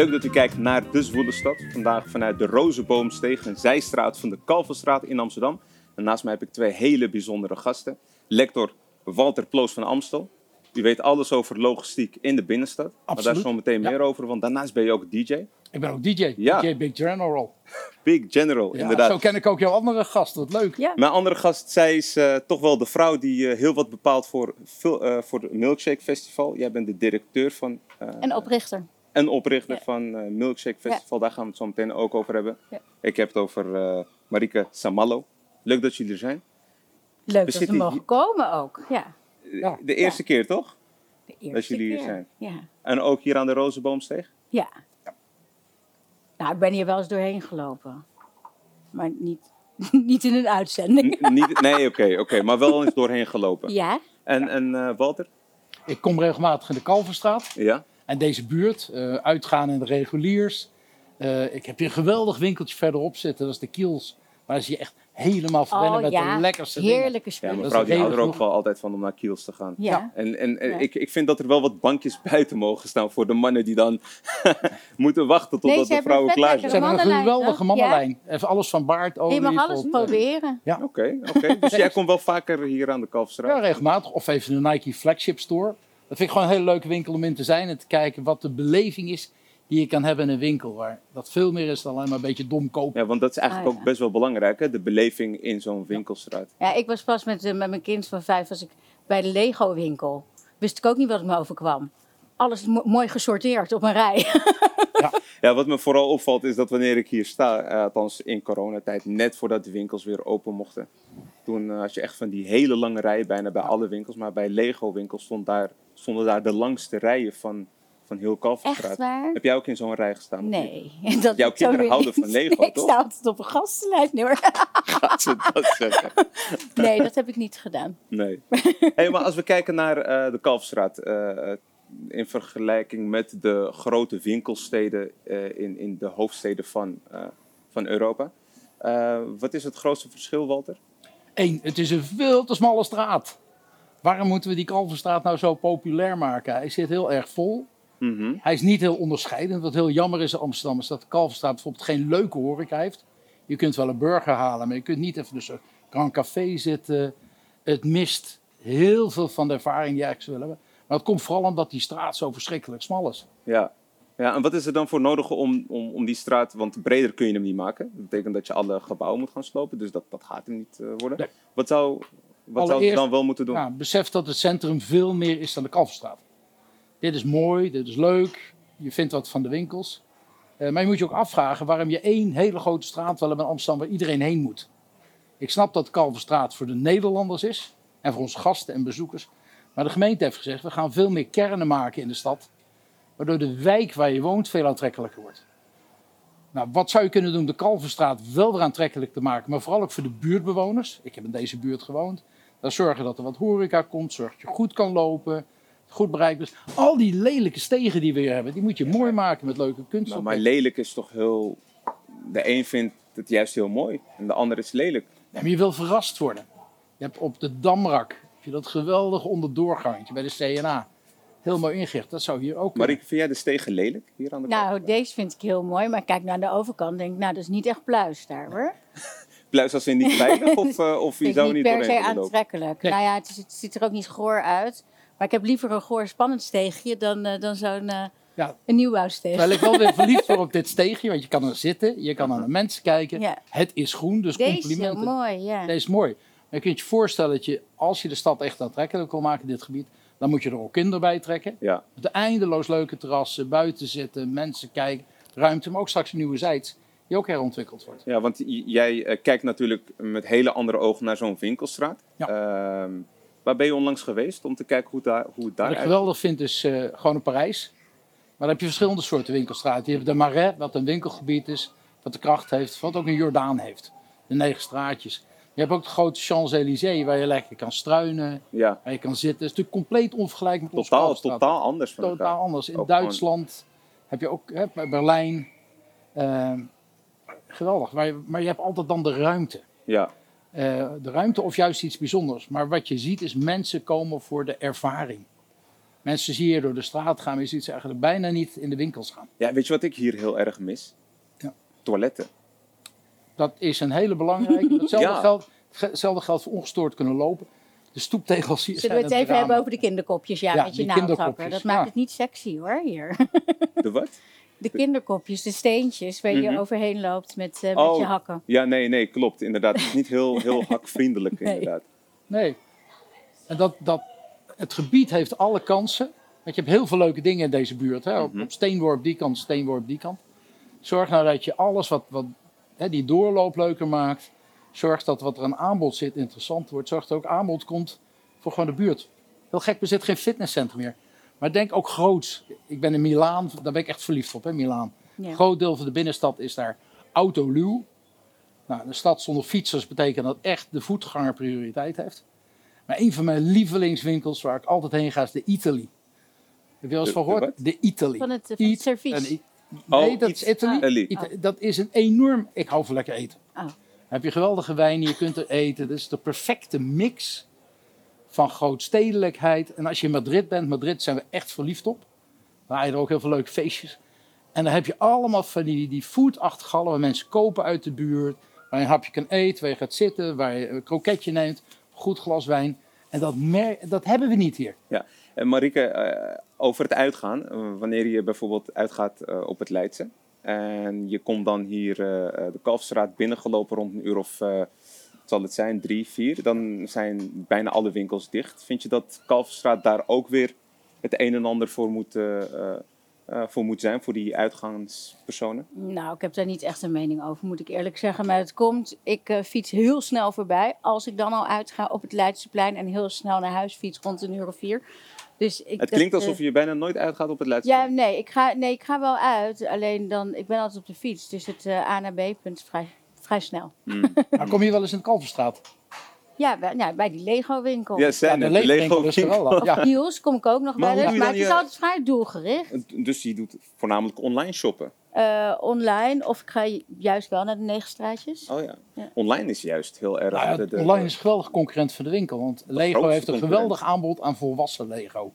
Leuk dat u kijkt naar De Zwoele Stad. Vandaag vanuit de Rozenboomsteeg, een zijstraat van de Kalverstraat in Amsterdam. En naast mij heb ik twee hele bijzondere gasten. Lector Walter Ploos van Amstel. U weet alles over logistiek in de binnenstad. Maar daar Absoluut. zo meteen Ja. meer over, want daarnaast ben je ook DJ. Ik ben ook DJ, Ja. DJ Big General. Big General, Ja, inderdaad. Zo ken ik ook jouw andere gast, wat leuk. Ja. Mijn andere gast, zij is eh, toch wel de vrouw die eh, heel wat bepaalt voor, veel, eh, voor het Milkshake Festival. Jij bent de directeur van eh, En oprichter. En oprichter Ja. van eh Milkshake Festival. Daar gaan we het zo meteen ook over hebben. Ja. Ik heb het over eh Marike Samallo. Leuk dat jullie er zijn. Leuk We dat we mogen hier- komen ook. Ja, Ja. De eerste keer toch? de eerste Dat jullie hier zijn. Ja. En ook hier aan de Rozenboomsteeg? ja. Nou, ik ben hier wel eens doorheen gelopen. Maar niet, niet in een uitzending. N- niet, nee, oké, oké, maar wel eens doorheen gelopen. Ja, En, en eh, Walter? Ik kom regelmatig in de Kalverstraat. Ja? En deze buurt, eh, uitgaan in de reguliers. Eh, ik heb hier een geweldig winkeltje verderop zitten, dat is de Kiels. Maar zie je echt helemaal verwennen oh met ja. de lekkerste dingen. Heerlijke Ja, spullen. is mevrouw die houdt er ook wel altijd van om naar Kiels te gaan. Ja. En, en, en Ja. ik, ik vind dat er wel wat bankjes buiten mogen staan voor de mannen die dan moeten wachten totdat Nee, ze de vrouwen klaar lekker Ze zijn. hebben een geweldige mannenlijn. Even alles van baardolie. je mag alles tot- proberen. Oké, oké. Dus jij komt wel vaker hier aan de Kalfstraat? Ja, regelmatig. Of even de Nike Flagship Store. Dat vind ik gewoon een hele leuke winkel om in te zijn. En te kijken wat de beleving is die je kan hebben in een winkel. Waar dat veel meer is dan alleen maar een beetje dom kopen. Ja, want dat is eigenlijk Ah, ja. ook best wel belangrijk, hè? de beleving in zo'n winkelstraat. Ja, ik was pas met, eh, met mijn kind van vijf was ik bij de Lego winkel. Wist ik ook niet wat me overkwam. Alles mo- mooi gesorteerd op een rij. Ja, wat me vooral opvalt is dat wanneer ik hier sta, eh, althans in coronatijd, net voordat de winkels weer open mochten. Toen eh, had je echt van die hele lange rijen bijna bij alle winkels. Maar bij Lego winkels stond daar, stonden daar de langste rijen van, van heel Kalverstraat. Echt waar? Heb jij ook in zo'n rij gestaan? Nee. Dat Jouw kinderen houden niet. van Lego, Ik toch? sta altijd op een gastenlijst. Nee, hoor. Gaat ze dat zeggen? nee, dat heb ik niet gedaan. Nee. Hey, maar als we kijken naar eh, de Kalfstraat, eh, in vergelijking met de grote winkelsteden in, in de hoofdsteden van, van Europa. wat is het grootste verschil, Walter? Eén, het is een veel te smalle straat. Waarom moeten we die Kalverstraat nou zo populair maken? Hij zit heel erg vol. Mhm. Hij is niet heel onderscheidend. Wat heel jammer is in Amsterdam is dat de Kalverstraat bijvoorbeeld geen leuke horeca heeft. Je kunt wel een burger halen, maar je kunt niet even dus een Grand Café zitten. Het mist heel veel van de ervaring die je eigenlijk zou willen hebben. Maar het komt vooral omdat die straat zo verschrikkelijk smal is. Ja. Ja, en wat is er dan voor nodig om, om, om die straat, want breder kun je hem niet maken. Dat betekent dat je alle gebouwen moet gaan slopen, dus dat, dat gaat hem niet eh, worden. Nee. Wat zou, wat zou je dan wel moeten doen? Nou, besef dat het centrum veel meer is dan de Kalverstraat. Dit is mooi, dit is leuk. Je vindt wat van de winkels. Eh, maar je moet je ook afvragen waarom je één hele grote straat wil hebben in Amsterdam waar iedereen heen moet. Ik snap dat Kalverstraat voor de Nederlanders is en voor onze gasten en bezoekers. Maar de gemeente heeft gezegd, we gaan veel meer kernen maken in de stad. Waardoor de wijk waar je woont veel aantrekkelijker wordt. Nou, wat zou je kunnen doen om de Kalverstraat wel weer aantrekkelijk te maken, maar vooral ook voor de buurtbewoners. Ik heb in deze buurt gewoond. Dan zorgen dat er wat horeca komt, zorg dat je goed kan lopen, goed bereikbaar is. Al die lelijke stegen die we hier hebben, die moet je mooi maken met leuke kunst. Nou, maar lelijk is toch heel... De een vindt het juist heel mooi en de ander is lelijk. Nee, maar je wil verrast worden. Je hebt op de Damrak heb je dat geweldige onderdoorgangetje bij de CNA. Heel mooi ingericht. Dat zou hier ook. Marike, vind jij de stegen lelijk hier aan de kant? Nou, deze vind ik heel mooi. Maar kijk naar de overkant. Denk ik, nou, dat is niet echt pluis daar hoor. Pluis als in niet veilig of, eh, of je zou niet niet per se aantrekkelijk. Nee. Nou ja, het, is- het ziet er ook niet goor uit. Maar ik heb liever een goor spannend steegje dan, eh, dan zo'n eh Ja, een nieuwbouwsteeg. terwijl ik wel weer verliefd word op dit steegje. Want je kan er zitten, je kan naar de mensen kijken. Ja. Het is groen, dus Deze is heel complimenten. mooi, ja. Deze is mooi. Maar je kunt je voorstellen dat je, als je de stad echt aantrekkelijk wil maken in dit gebied, dan moet je er ook kinderen bij trekken. Ja, de eindeloos leuke terrassen, buiten zitten, mensen kijken, ruimte, maar ook straks een nieuwe zijds die ook herontwikkeld wordt. ja, want jij eh, kijkt natuurlijk met hele andere ogen naar zo'n winkelstraat. Ja. Ehm, waar ben je onlangs geweest om te kijken hoe, daar, hoe het daar Wat ik geweldig vind is eh, gewoon in Parijs. Maar dan heb je verschillende soorten winkelstraten. Je hebt de Marais, wat een winkelgebied is, wat de kracht heeft, wat ook een Jordaan heeft. De negen straatjes. Je hebt ook de grote Champs-Élysées, waar je lekker kan struinen, Ja, waar je kan zitten. Het is natuurlijk compleet onvergelijkbaar met totaal, totaal anders van Totaal elkaar. anders. In Ook Duitsland heb je ook, hè, Berlijn. ehm, geweldig. Maar je, maar je hebt altijd dan de ruimte. Ja, Eh, de ruimte of juist iets bijzonders. Maar wat je ziet is mensen komen voor de ervaring. Mensen zie je door de straat gaan, maar je ziet ze eigenlijk bijna niet in de winkels gaan. Ja, weet je wat ik hier heel erg mis? Ja. Toiletten. Dat is een hele belangrijke. Hetzelfde, Ja. geldt, hetzelfde geldt voor ongestoord kunnen lopen. De stoeptegels hier Zullen we het even drama. hebben over de kinderkopjes? Ja, Ja, met je naaldhakker. kinderkopjes, Dat maakt ja. het niet sexy hoor, hier. De wat? De kinderkopjes, de steentjes waar je Mhm. overheen loopt met, eh, met Oh. je hakken. Ja, nee, nee, klopt. Inderdaad. Het is niet heel, heel hakvriendelijk, Nee. inderdaad. Nee. En dat, dat, het gebied heeft alle kansen. Want je hebt heel veel leuke dingen in deze buurt. Hè? Op, Mhm. op steenworp die kant, steenworp die kant. Zorg nou dat je alles wat, wat hè, die doorloop leuker maakt. Zorg dat wat er aan aanbod zit interessant wordt. Zorg dat er ook aanbod komt voor gewoon de buurt. Heel gek, er zit geen fitnesscentrum meer. Maar denk ook groots. Ik ben in Milaan, daar ben ik echt verliefd op, hè, Milaan. Ja. Een groot deel van de binnenstad is daar autoluw. Nou, een stad zonder fietsers betekent dat echt de voetganger prioriteit heeft. Maar een van mijn lievelingswinkels waar ik altijd heen ga is de Italy. Heb je wel eens De- van de gehoord? wat? De Italy. Van het, van het Eat servies. Oh, Nee, dat is Italy. Italy. Ita- Dat is een enorm... Ik hou van lekker eten. Oh. Dan heb je geweldige wijn, je kunt er eten. Dat is de perfecte mix van grootstedelijkheid. En als je in Madrid bent, Madrid zijn we echt verliefd op. Dan heb je er ook heel veel leuke feestjes. En dan heb je allemaal van die, die foodachtige waar mensen kopen uit de buurt. Waar je een hapje kan eten, waar je gaat zitten, waar je een kroketje neemt. Goed glas wijn. En dat, mer- dat hebben we niet hier. Ja. En Marieke, eh, over het uitgaan. eh, wanneer je bijvoorbeeld uitgaat eh, op het Leidse. En je komt dan hier eh, eh, de Kalfstraat binnengelopen rond een uur of... eh, zal het zijn, drie, vier. Dan zijn bijna alle winkels dicht. Vind je dat Kalfstraat daar ook weer het een en ander voor moet, eh, eh, eh, voor moet zijn? Voor die uitgaanspersonen? Nou, ik heb daar niet echt een mening over, moet ik eerlijk zeggen. Maar het komt, ik eh, fiets heel snel voorbij. Als ik dan al uitga op het Leidseplein en heel snel naar huis fiets rond een uur of vier. Dus ik, Het klinkt eh, alsof je bijna nooit uitgaat op het Leidse. Ja, nee ik, ga, nee, ik ga wel uit. Alleen dan, ik ben altijd op de fiets. Dus het eh, A naar B punt is vrij, vrij snel. Maar kom je wel eens in de Kalverstraat? Ja, bij, nou, bij die Lego-winkel. Ja, zijn de Lego is geweldig. Ja. Niels kom ik ook nog doe je maar het is altijd vrij doelgericht. Dus je doet voornamelijk online shoppen. Eh, online of ik ga juist wel naar de negen straatjes. Oh ja. Ja. Online is juist heel erg. Nou ja, de- de- online is een geweldig concurrent voor de winkel. Want Lego heeft een concurrent. geweldig aanbod aan volwassen Lego.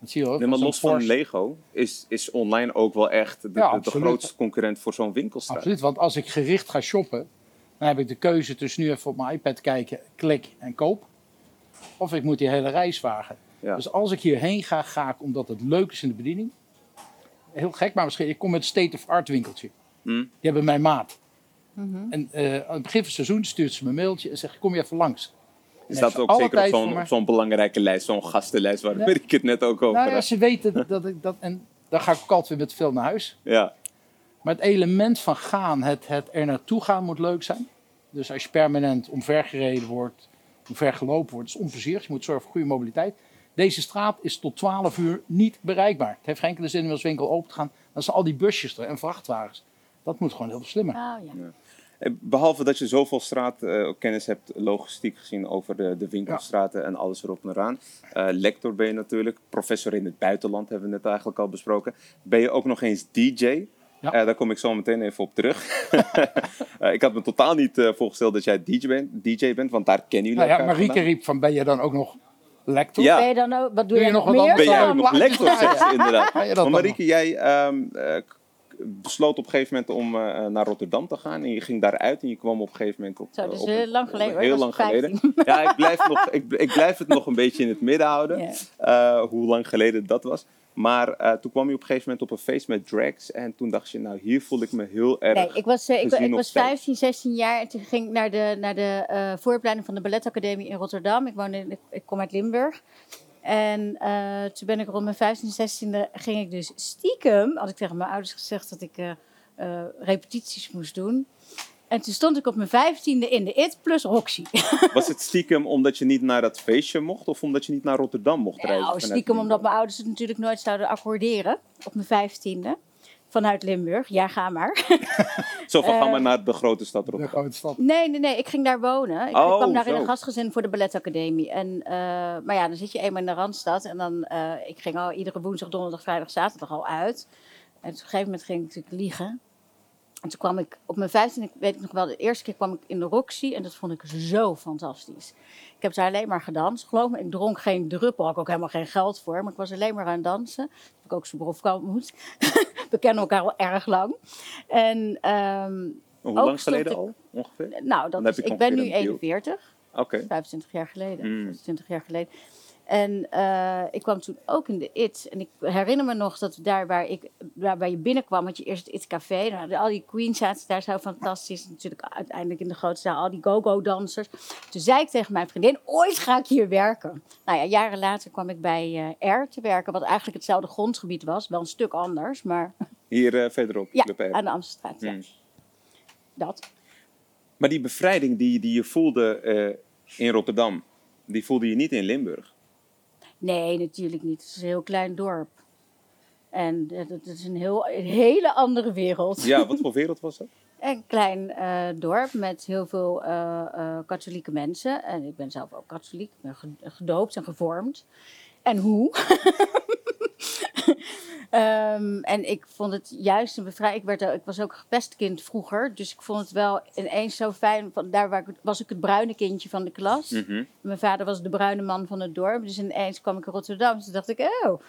Dat zie je ook. Nee, maar los van. Lego is, is online ook wel echt de, Ja, de- grootste concurrent voor zo'n winkelstraat. Absoluut, want als ik gericht ga shoppen, dan heb ik de keuze tussen nu even op mijn iPad kijken, klik en koop. Of ik moet die hele reis wagen. Ja. Dus als ik hierheen ga, ga ik omdat het leuk is in de bediening. Heel gek, maar misschien, ik kom met een state-of-art winkeltje. Hm. Die hebben mijn maat. Mhm. En eh, aan het begin van het seizoen stuurt ze me een mailtje en zegt, kom je even langs. Is En dat ook zeker op zo'n, me. op zo'n belangrijke lijst, zo'n gastenlijst waar ik het net ook over Nou ja, had? ze weten dat ik dat... En dan ga ik ook altijd weer met veel naar huis. Ja. Maar het element van gaan, het, het er naartoe gaan moet leuk zijn. Dus als je permanent omvergereden wordt, omvergelopen wordt, is onplezierig. Je moet zorgen voor goede mobiliteit. Deze straat is tot 12 uur niet bereikbaar. Het heeft geen enkele zin om als winkel open te gaan. Dan zijn al die busjes er en vrachtwagens. Dat moet gewoon heel veel slimmer. Oh, ja. Eh, Behalve dat je zoveel straatkennis hebt, logistiek gezien over de, de winkelstraten en alles erop en eraan. Eh, lector ben je natuurlijk, professor in het buitenland hebben we net eigenlijk al besproken. Ben je ook nog eens DJ? Ja. Eh, daar kom ik zo meteen even op terug. Eh, ik had me totaal niet eh, voorgesteld dat jij DJ bent, DJ bent, want daar kennen jullie Nou ja, elkaar Marieke vandaan. riep van, ben je dan ook nog lector? Ja. Ben je dan ook, wat doe Doe je je nog meer? Ben jij Ja, ook nog plaatjes lector, draaien. zegt ze inderdaad. Maar Marieke, jij k- besloot op een gegeven moment om eh, naar Rotterdam te gaan. En je ging daaruit en je kwam op een gegeven moment op... Zo, dus op heel lang geleden, hoor. Heel lang geleden. 15. Ja, ik blijf, nog, ik, ik blijf het nog een beetje in het midden houden. Ja. eh, hoe lang geleden dat was. Maar eh, toen kwam je op een gegeven moment op een feest met drags. En toen dacht je, nou hier voel ik me heel erg... Nee, ik was, eh, ik, was steeds. 15, 16 jaar en toen ging ik naar de, naar de eh, vooropleiding van de Balletacademie in Rotterdam. Ik, woonde in, ik, kom uit Limburg. En toen ben ik rond mijn 15, 16e ging ik dus stiekem, had ik tegen mijn ouders gezegd dat ik repetities moest doen. En toen stond ik op mijn 15e in de IT plus Roxy. Was het stiekem omdat je niet naar dat feestje mocht? Of omdat je niet naar Rotterdam mocht reizen? Nou, stiekem omdat mijn ouders het natuurlijk nooit zouden accorderen op mijn 15e. Vanuit Limburg, ja ga maar. Zo van, ga eh, maar naar de grote stad De Rotterdam. grote stad. Nee, nee, nee. Ik ging daar wonen. Ik, Oh, kwam daar in een gastgezin voor de balletacademie. En, eh, maar ja, dan zit je eenmaal in de Randstad. En dan, eh, ik ging al iedere woensdag, donderdag, vrijdag, zaterdag al uit. En op een gegeven moment ging ik natuurlijk liegen. En toen kwam ik op mijn 15, weet ik nog wel, de eerste keer kwam ik in de Roxy en dat vond ik zo fantastisch. Ik heb daar alleen maar gedanst. Geloof me, ik dronk geen druppel, had ik ook helemaal geen geld voor, maar ik was alleen maar aan het dansen. Dat heb ik ook Sobrofka ontmoet. We kennen elkaar al erg lang. En ehm, Hoe Ook lang geleden ik- al, ongeveer? nou, dat is, ik ben nu ongeveer een beeld. 41. Oké. 25 jaar geleden. Mm. 26 jaar geleden. En eh, ik kwam toen ook in de IT. En ik herinner me nog dat daar waar, ik, waar, waar je binnenkwam, had je eerst het IT Café. Nou, hadden al die queens zaten daar zo fantastisch. Natuurlijk uiteindelijk in de grote zaal al die go-go dansers. Toen zei ik tegen mijn vriendin, ooit ga ik hier werken. Nou ja, jaren later kwam ik bij eh R te werken. Wat eigenlijk hetzelfde grondgebied was. Wel een stuk anders, maar Hier eh, verderop, ja, Club aan de. Ja. Mm. Dat. Maar die bevrijding die, die je voelde in Rotterdam, die voelde je niet in Limburg. Nee, natuurlijk niet. Het is een heel klein dorp. En het het is een, heel, een hele andere wereld. Ja, wat voor wereld was dat? Een klein eh, dorp met heel veel eh, eh, katholieke mensen. En ik ben zelf ook katholiek. Ik ben ge- gedoopt en gevormd. En hoe? Ehm, en ik vond het juist een bevrijding. Ik, werd, ik was ook gepest kind vroeger. Dus ik vond het wel ineens zo fijn. Van, daar waar ik, was ik het bruine kindje van de klas. Mhm. Mijn vader was de bruine man van het dorp. Dus ineens kwam ik in Rotterdam. Dus toen dacht ik, oh,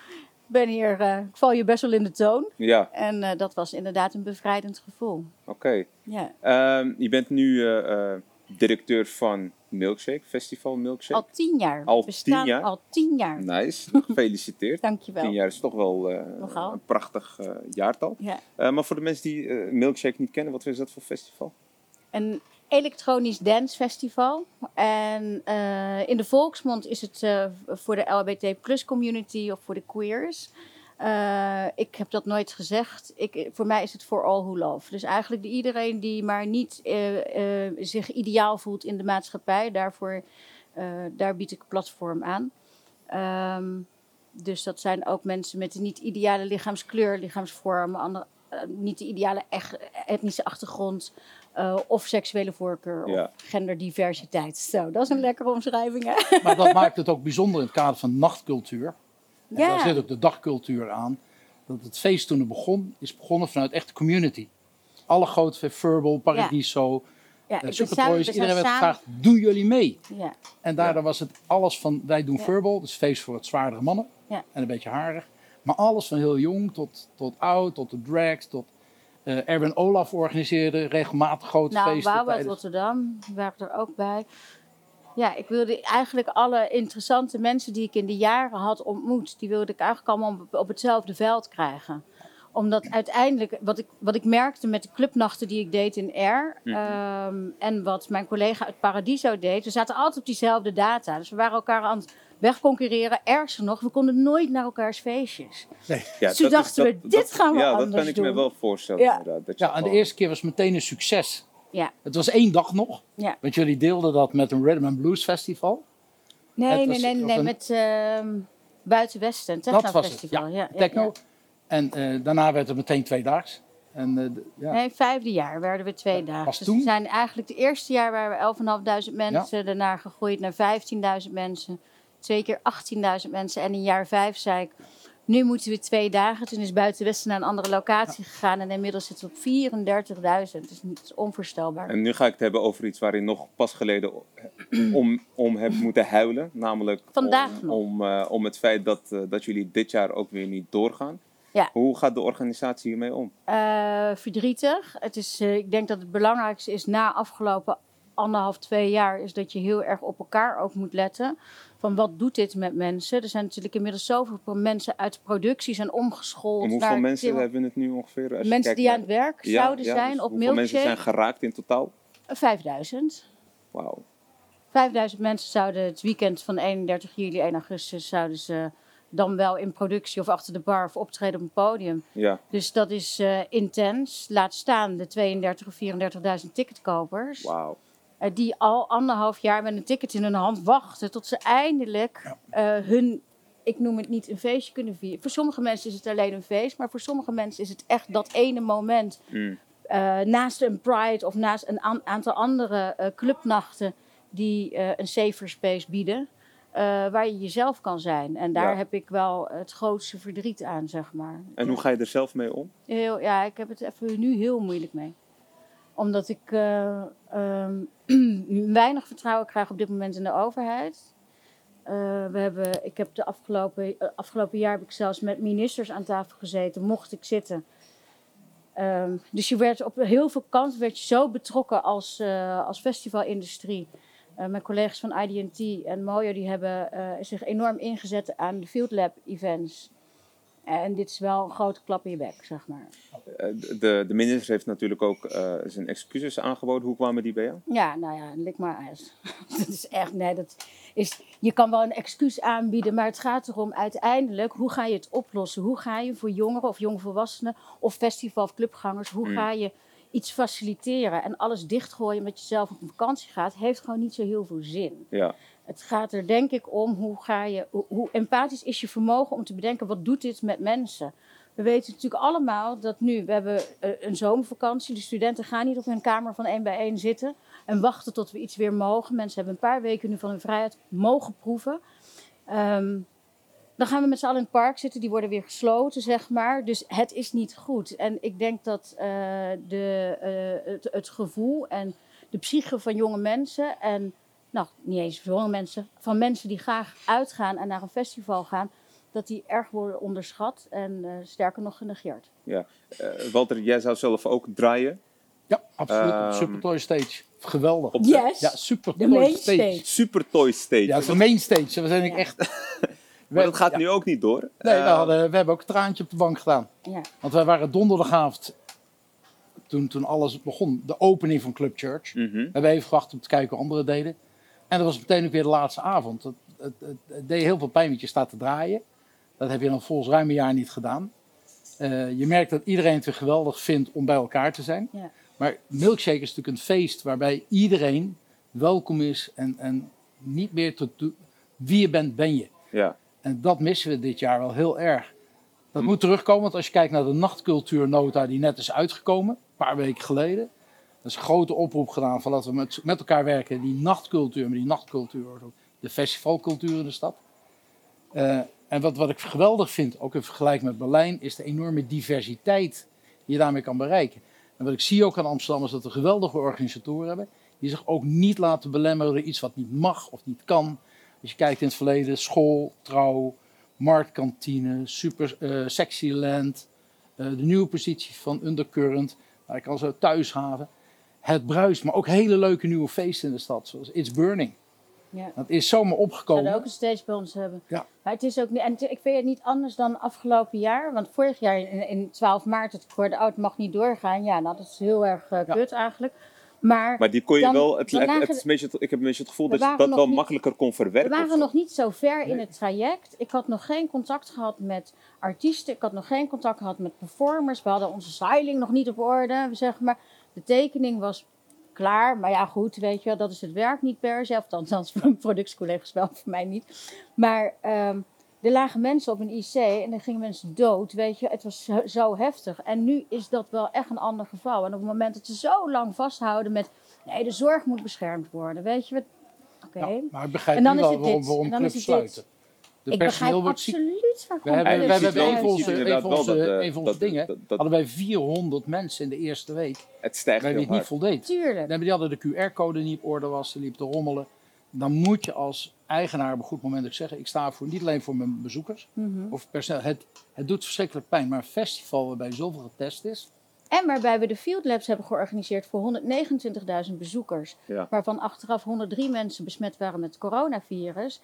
ik ben hier, eh, ik val je best wel in de toon. Ja, En eh, dat was inderdaad een bevrijdend gevoel. oké. Ja. Ehm, je bent nu eh, directeur van Milkshake, Festival Milkshake. Al tien jaar. Al bestaan tien jaar? Al tien jaar. Nice, gefeliciteerd. Dankjewel. Tien jaar is toch wel eh, een prachtig eh, jaartal. Ja. Eh, maar voor de mensen die Milkshake niet kennen, wat is dat voor festival? Een elektronisch dancefestival. En eh, in de volksmond is het voor de LHBT plus community of voor de queers. Eh, ik heb dat nooit gezegd. Ik, voor mij is het for all who love. Dus eigenlijk de- iedereen die maar niet eh, eh, zich ideaal voelt in de maatschappij, daarvoor, eh, daar bied ik een platform aan. Ehm, dus dat zijn ook mensen met een niet ideale lichaamskleur, lichaamsvorm, andere, niet de ideale echt, etnische achtergrond eh, of seksuele voorkeur Ja. of genderdiversiteit. Zo, dat is een lekkere omschrijving. Hè? Maar dat maakt het ook bijzonder in het kader van nachtcultuur. En Ja. Daar zit ook de dagcultuur aan. Dat het feest toen het begon, is begonnen vanuit echt de community. Alle grote Verbal, Paradiso, Ja, eh, we Super zijn- Toys, we iedereen werd gevraagd, doen jullie mee? Ja, En daardoor was het alles van, wij doen. Verbal, dus feest voor het zwaardere mannen. En een beetje harig. Maar alles van heel jong tot, tot oud, tot de drags, tot... eh, Erwin Olaf organiseerde regelmatig grote nou, feesten. Wauw uit Rotterdam, waren er ook bij. Ja, ik wilde eigenlijk alle interessante mensen die ik in de jaren had ontmoet, die wilde ik eigenlijk allemaal op, op hetzelfde veld krijgen. Omdat uiteindelijk, wat ik, wat ik merkte met de clubnachten die ik deed in Air Mhm. ehm, en wat mijn collega uit Paradiso deed, we zaten altijd op diezelfde data. Dus we waren elkaar aan het wegconcurreren. Ergster nog, we konden nooit naar elkaars feestjes. Ja, Dus toen dat is- dachten we, dat- dit dat- gaan we Ja, dat anders kan ik me doen. wel voorstellen Ja. inderdaad. Dat Ja, en de eerste keer was meteen een succes. Het was één dag nog, Ja. want jullie deelden dat met een Rhythm and Blues Festival. Nee, Het nee, nee, nee, een- met ehm Buitenwesten, techno dat was het, festival. ja, Ja, ja, techno. ja. En eh, daarna werd het meteen tweedaags. En, eh, ja. Nee, vijfde jaar werden we twee dagen. Dus toen? we zijn eigenlijk het eerste jaar waren we 11.500 mensen, daarna gegroeid naar 15.000 mensen, twee keer 18.000 mensen. En in jaar vijf zei ik, nu moeten we twee dagen. Toen is Buitenwesten naar een andere locatie gegaan en inmiddels zitten we op 34.000. Het is, niet- het is onvoorstelbaar. En nu ga ik het hebben over iets waar je nog pas geleden om, om hebt moeten huilen. Namelijk Vandaag om, nog. om, eh, om het feit dat, eh, dat jullie dit jaar ook weer niet doorgaan. Ja. Hoe gaat de organisatie hiermee om? Eh, verdrietig. Het is, ik denk dat het belangrijkste is na afgelopen anderhalf, twee jaar, is dat je heel erg op elkaar ook moet letten. Van wat doet dit met mensen? Er zijn natuurlijk inmiddels zoveel mensen uit productie zijn omgeschoold. Om hoeveel mensen hebben we het nu ongeveer? Als mensen kijkt die aan het werk Ja, zouden ja, zijn dus op Hoeveel mensen zijn Milkshake? geraakt in totaal? 5000. Wauw. 5000 mensen zouden het weekend van 31 juli, 1 augustus, zouden ze dan wel in productie of achter de bar of optreden op een podium. Ja, Dus dat is eh, intens. Laat staan de 32 of 34.000 ticketkopers. wauw. Eh, die al anderhalf jaar met een ticket in hun hand wachten tot ze eindelijk eh, hun, ik noem het niet een feestje kunnen vieren. Voor sommige mensen is het alleen een feest, maar voor sommige mensen is het echt dat ene moment Mm. eh, naast een Pride of naast een aan- aantal andere eh, clubnachten die eh, een safer space bieden. eh, waar je jezelf kan zijn. En daar Ja. heb ik wel het grootste verdriet aan, zeg maar. En hoe ga je er zelf mee om? Heel, ja, ik heb het even nu heel moeilijk mee. Omdat ik ehm, weinig vertrouwen krijg op dit moment in de overheid. Eh, we hebben, ik heb de afgelopen, eh, afgelopen jaar heb ik zelfs met ministers aan tafel gezeten, mocht ik zitten. Ehm, dus je werd op heel veel kanten werd je zo betrokken als, als festivalindustrie. Mijn collega's van IDT en Mojo die hebben zich enorm ingezet aan de Field Lab events. En dit is wel een grote klap in je bek, zeg maar. Eh, de, de minister heeft natuurlijk ook eh, zijn excuses aangeboden. Hoe kwamen die bij jou? Ja, nou ja, lik maar ijs. dat is echt, nee, dat is, je kan wel een excuus aanbieden, maar het gaat erom uiteindelijk, hoe ga je het oplossen? Hoe ga je voor jongeren of jongvolwassenen of festival- of clubgangers, hoe Mm. ga je iets faciliteren? En alles dichtgooien omdat je zelf op vakantie gaat, heeft gewoon niet zo heel veel zin. Ja, Het gaat er denk ik om hoe, ga je, hoe, empathisch is je vermogen om te bedenken wat doet dit met mensen. We weten natuurlijk allemaal dat nu, we hebben eh, een zomervakantie, de studenten gaan niet op hun kamer van één bij één zitten en wachten tot we iets weer mogen. Mensen hebben een paar weken nu van hun vrijheid mogen proeven. Ehm, dan gaan we met z'n allen in het park zitten, die worden weer gesloten, zeg maar. Dus het is niet goed. En ik denk dat eh, de, eh, het, het gevoel en de psyche van jonge mensen en nou, niet eens jonge mensen, van mensen die graag uitgaan en naar een festival gaan, dat die erg worden onderschat en eh, sterker nog genegeerd. Eh, Walter, jij zou zelf ook draaien. Ja, absoluut. Op Super Toy Stage. Geweldig. Op de Yes, Ja, Super de Toy main Stage. stage. Super Toy Stage. Ja, de main stage. We zijn Ja. echt... maar dat gaat ja. nu ook niet door. Nee, we, Eh, hadden, we hebben ook een traantje op de bank gedaan. Ja. Want wij waren donderdagavond, toen, toen alles begon, de opening van Club Church. mhm. We hebben even gewacht om te kijken hoe anderen deden. En dat was meteen ook weer de laatste avond. Het, het, het, het deed heel veel pijn, want je staat te draaien. Dat heb je dan volgens ruim een jaar niet gedaan. Eh, je merkt dat iedereen het weer geweldig vindt om bij elkaar te zijn. Ja. Maar Milkshake is natuurlijk een feest waarbij iedereen welkom is en, en niet meer tot wie je bent, ben je. Ja. En dat missen we dit jaar wel heel erg. Dat moet terugkomen, want als je kijkt naar de nachtcultuurnota die net is uitgekomen, een paar weken geleden. Is een grote oproep gedaan van laten we met, met elkaar werken, die nachtcultuur, maar die nachtcultuur, wordt ook de festivalcultuur in de stad. Eh, en wat, wat ik geweldig vind, ook in vergelijking met Berlijn, is de enorme diversiteit die je daarmee kan bereiken. En wat ik zie ook aan Amsterdam is dat we geweldige organisatoren hebben, die zich ook niet laten belemmeren door iets wat niet mag of niet kan. Als je kijkt in het verleden, school, trouw, marktkantine, super eh Sexyland, eh, de nieuwe positie van Undercurrent, waar ik al zo thuishaven. Het bruist, maar ook hele leuke nieuwe feesten in de stad, zoals It's Burning. Ja. Dat is zomaar We opgekomen. zouden ook een stage bij ons hebben. Ja. Maar het is ook niet, en het- ik vind het niet anders dan afgelopen jaar. Want vorig jaar in, in 12 maart, het ik hoorde, oh, het mag niet doorgaan. Ja, nou, dat is heel erg eh, Ja. kut eigenlijk. Maar, Maar die kon je Dan- wel. Het, lagen het is de- een beetje, ik heb een beetje het gevoel We dat je dat wel niet- makkelijker kon we verwerken. of waren nog niet zo ver in het traject. Ik had nog geen contact gehad met artiesten. Ik had nog geen contact gehad met performers. We hadden onze styling nog niet op orde. Zeg maar. De tekening was klaar. Maar ja, goed, weet je wel, dat is het werk niet per se. Of althans, mijn productiecollega's wel, voor mij niet. Maar ehm, er lagen mensen op een IC en er gingen mensen dood, weet je. Het was zo, zo heftig. En nu is dat wel echt een ander geval. En op het moment dat ze zo lang vasthouden met... Nee, de zorg moet beschermd worden, weet je. wat- Oké. Ja, maar ik begrijp En dan nu wel het waarom, clubs sluiten. De ik personeel wordt ziek. absoluut We hebben, En we hebben ziet wel- een van je ziet onze, inderdaad een van onze, wel dat, eh, een van onze dat- dingen. dat- dat- hadden wij 400 mensen in de eerste week. Het stijgt heel het niet hard. voldeed. Tuurlijk. Die hadden de QR-code niet op orde was, ze liep te rommelen. Dan moet je als eigenaar op een goed moment ook zeggen: ik sta voor, niet alleen voor mijn bezoekers Mhm. of personeel. Het, het doet verschrikkelijk pijn, maar een festival waarbij zoveel getest is. En waarbij we de Field Labs hebben georganiseerd voor 129.000 bezoekers. Ja. Waarvan achteraf 103 mensen besmet waren met het coronavirus.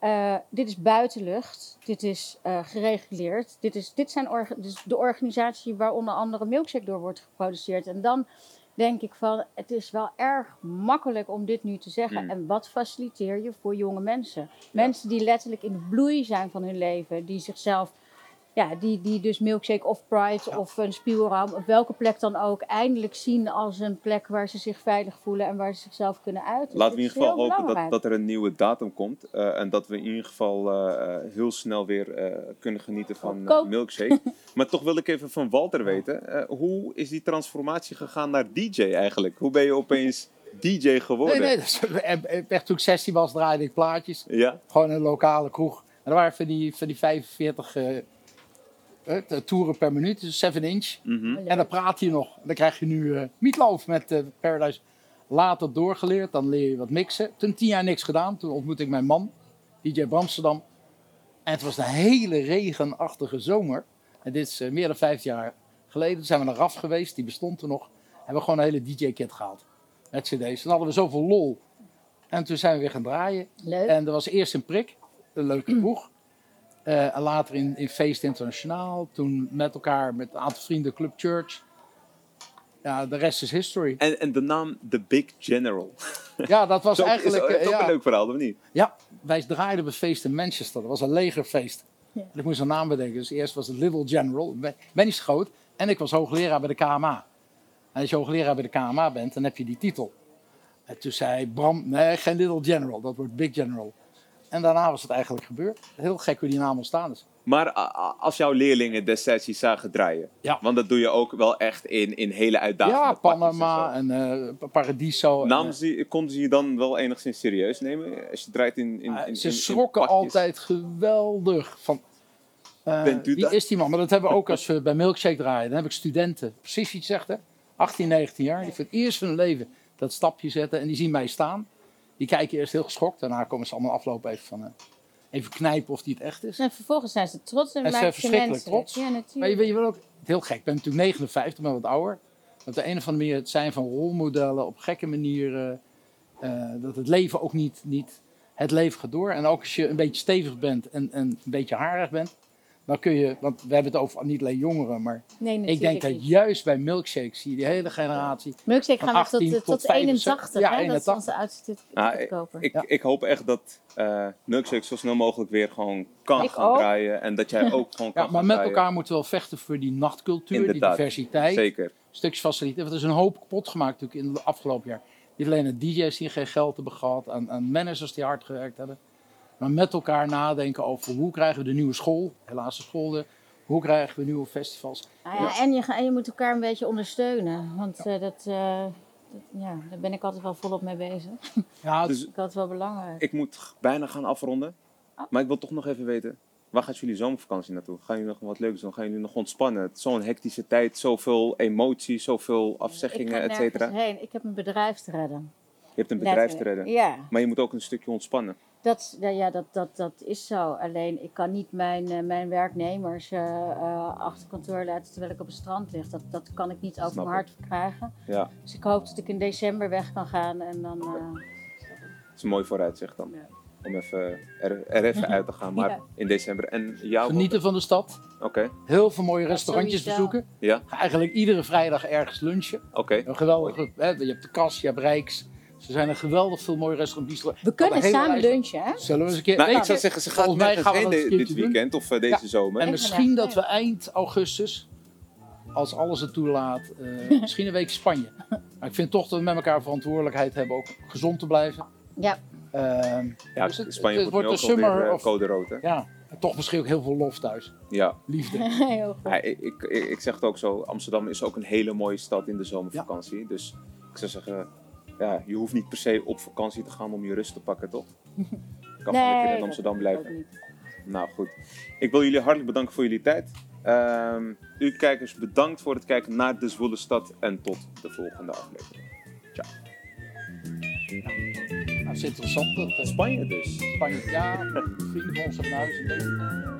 Eh, dit is buitenlucht. Dit is eh, gereguleerd. Dit, is, dit zijn dus de organisatie waar onder andere Milkshake door wordt geproduceerd. En dan denk ik van, het is wel erg makkelijk om dit nu te zeggen. Mm. En wat faciliteer je voor jonge mensen? Mensen die letterlijk in de bloei zijn van hun leven. Die zichzelf, ja, die, die dus Milkshake of Pride of een spielraam, op welke plek dan ook, eindelijk zien als een plek waar ze zich veilig voelen en waar ze zichzelf kunnen uiten. Laten we in ieder geval hopen dat, dat er een nieuwe datum komt. eh, en dat we in ieder geval eh, eh, heel snel weer eh, kunnen genieten van milkshake. maar toch wil ik even van Walter weten. eh, hoe is die transformatie gegaan naar DJ eigenlijk? Hoe ben je opeens DJ geworden? Nee, nee, echt toen ik 16 was, draaide ik plaatjes. Ja? Gewoon in een lokale kroeg. En er waren van die, van die 45 eh, hè, de toeren per minuut, dus 7 inch. Mhm. En dan praat je nog. Dan krijg je nu eh Meatloaf met eh, Paradise. Later doorgeleerd, dan leer je wat mixen. Toen tien jaar niks gedaan. Toen ontmoette ik mijn man, DJ Bramsterdam. En het was een hele regenachtige zomer. En dit is eh, meer dan vijf jaar geleden. Toen zijn we naar RAF geweest, die bestond toen nog. Hebben we gewoon een hele DJ-kit gehaald. Met cd's. Toen hadden we zoveel lol. En toen zijn we weer gaan draaien. Leuk. En dat was eerst in Prik, een leuke kroeg. Eh, en later in, in Feest Internationaal. Toen met elkaar, met een aantal vrienden, Club Church. Ja, de rest is history. En, en de naam The Big General. Ja, dat was Is eigenlijk... is eh, ook ja. een leuk verhaal, of niet? Ja, wij draaiden op een feest in Manchester. Dat was een legerfeest. Ja. En ik moest een naam bedenken. Dus eerst was het Little General. Ben, zo groot. En ik was hoogleraar bij de KMA. En als je hoogleraar bij de KMA bent, dan heb je die titel. En toen zei Bram, nee, geen Little General. Dat wordt Big General. En daarna was het eigenlijk gebeurd. Heel gek hoe die naam ontstaan is. Maar als jouw leerlingen destijds je zagen draaien, Ja. want dat doe je ook wel echt in, in hele uitdagende ja, Panama en eh, Paradiso. en, Namen ze, konden ze je dan wel enigszins serieus nemen als je draait in, in, eh, in ze in- schrokken altijd geweldig van... eh, Bent u wie dat? is die man? Maar dat hebben we ook als we bij Milkshake draaien. Dan heb ik studenten, precies wat je zegt hè. 18, 19 jaar, die voor het eerst van hun leven dat stapje zetten. En die zien mij staan. Die kijken eerst heel geschokt. Daarna komen ze allemaal aflopen even van... eh, even knijpen of die het echt is. En vervolgens zijn ze trots en En maken je verschrikkelijk menselijk. trots. Ja, Maar je, natuurlijk. weet je wel ook, heel gek, ik ben natuurlijk 59, ben wat ouder. Op de een of andere manier het zijn van rolmodellen op gekke manieren. eh, dat het leven ook niet, niet het leven gaat door. En ook als je een beetje stevig bent en, en een beetje harig bent, dan kun je, want we hebben het over niet alleen jongeren, maar Nee, ik denk dat niet. juist bij milkshake zie je die hele generatie. Milkshake van gaan we tot, 18 tot, tot 81, Ja, hè? Dat is 81. onze oudste ticketkoper. Ik, Ja. ik hoop echt dat eh Milkshake zo snel mogelijk weer gewoon kan Ik gaan ook. draaien. En dat jij ook gewoon kan Ja, maar met draaien. elkaar moeten we wel vechten voor die nachtcultuur, Inderdaad. die diversiteit. Zeker. stukjes faciliteit. Want er is een hoop kapot gemaakt natuurlijk in het afgelopen jaar. Niet alleen aan DJ's die geen geld hebben gehad, aan, aan managers die hard gewerkt hebben. Maar met elkaar nadenken over hoe krijgen we de nieuwe school, helaas de school, de- hoe krijgen we nieuwe festivals. Nou ja, en, je, en je moet elkaar een beetje ondersteunen. Want eh, dat, eh, dat- ja, daar ben ik altijd wel volop mee bezig. Ja, Dus Ik had het wel belangrijk. ik moet bijna gaan afronden. Oh. Maar ik wil toch nog even weten. Waar gaat jullie zomervakantie naartoe? Gaan jullie nog wat leuks doen? Gaan jullie nog ontspannen? Het is Zo'n hectische tijd, zoveel emoties, zoveel afzeggingen, et cetera. Ik heb een bedrijf te redden. Je hebt een bedrijf te redden. Ja, Maar je moet ook een stukje ontspannen. Dat, ja, ja dat, dat, dat is zo. Alleen ik kan niet mijn, eh, mijn werknemers eh, eh, achter kantoor laten terwijl ik op het strand lig. Dat, dat kan ik niet over Snap mijn hart verkrijgen. Ja, Dus ik hoop dat ik in december weg kan gaan en dan... eh, dat is een mooi vooruitzicht dan. Ja. Om even er, er even uit te gaan. Maar Ja. in december. En jou? genieten van de stad. Oké, Heel veel mooie restaurantjes bezoeken. ja, Ga eigenlijk iedere vrijdag ergens lunchen. oké. Een geweldige, hè, je hebt de Kas, je hebt Rijks. Er zijn er geweldig veel mooie restaurants. we kunnen een samen lunchen, hè? Zullen we eens een keer... Nou, ik zou je, zeggen, ze gaat mij gaan we heen een dit doen. weekend of eh, deze Ja. zomer. En misschien dat we eind augustus, als alles het toelaat, eh, misschien een week Spanje. Maar ik vind toch dat we met elkaar verantwoordelijkheid hebben ook gezond te blijven. Ja, Ehm, Ja, dus het- Spanje het wordt nu ook een summer eh, of- code rood, hè? Ja, toch misschien ook heel veel lof thuis. Ja. Liefde. heel goed. Ja, ik, ik, ik zeg het ook zo, Amsterdam is ook een hele mooie stad in de zomervakantie. Dus ik zou zeggen, ja, je hoeft niet per se op vakantie te gaan om je rust te pakken, toch? Je kan gewoon lekker in dat Amsterdam blijven. niet. Nou goed, ik wil jullie hartelijk bedanken voor jullie tijd. Ehm, u kijkers, bedankt voor het kijken naar de Zwolle Stad en tot de volgende aflevering. Nou, het is interessant. Dat, eh, Spanje dus. Spanje, ja, vrienden van ons hebben huis in.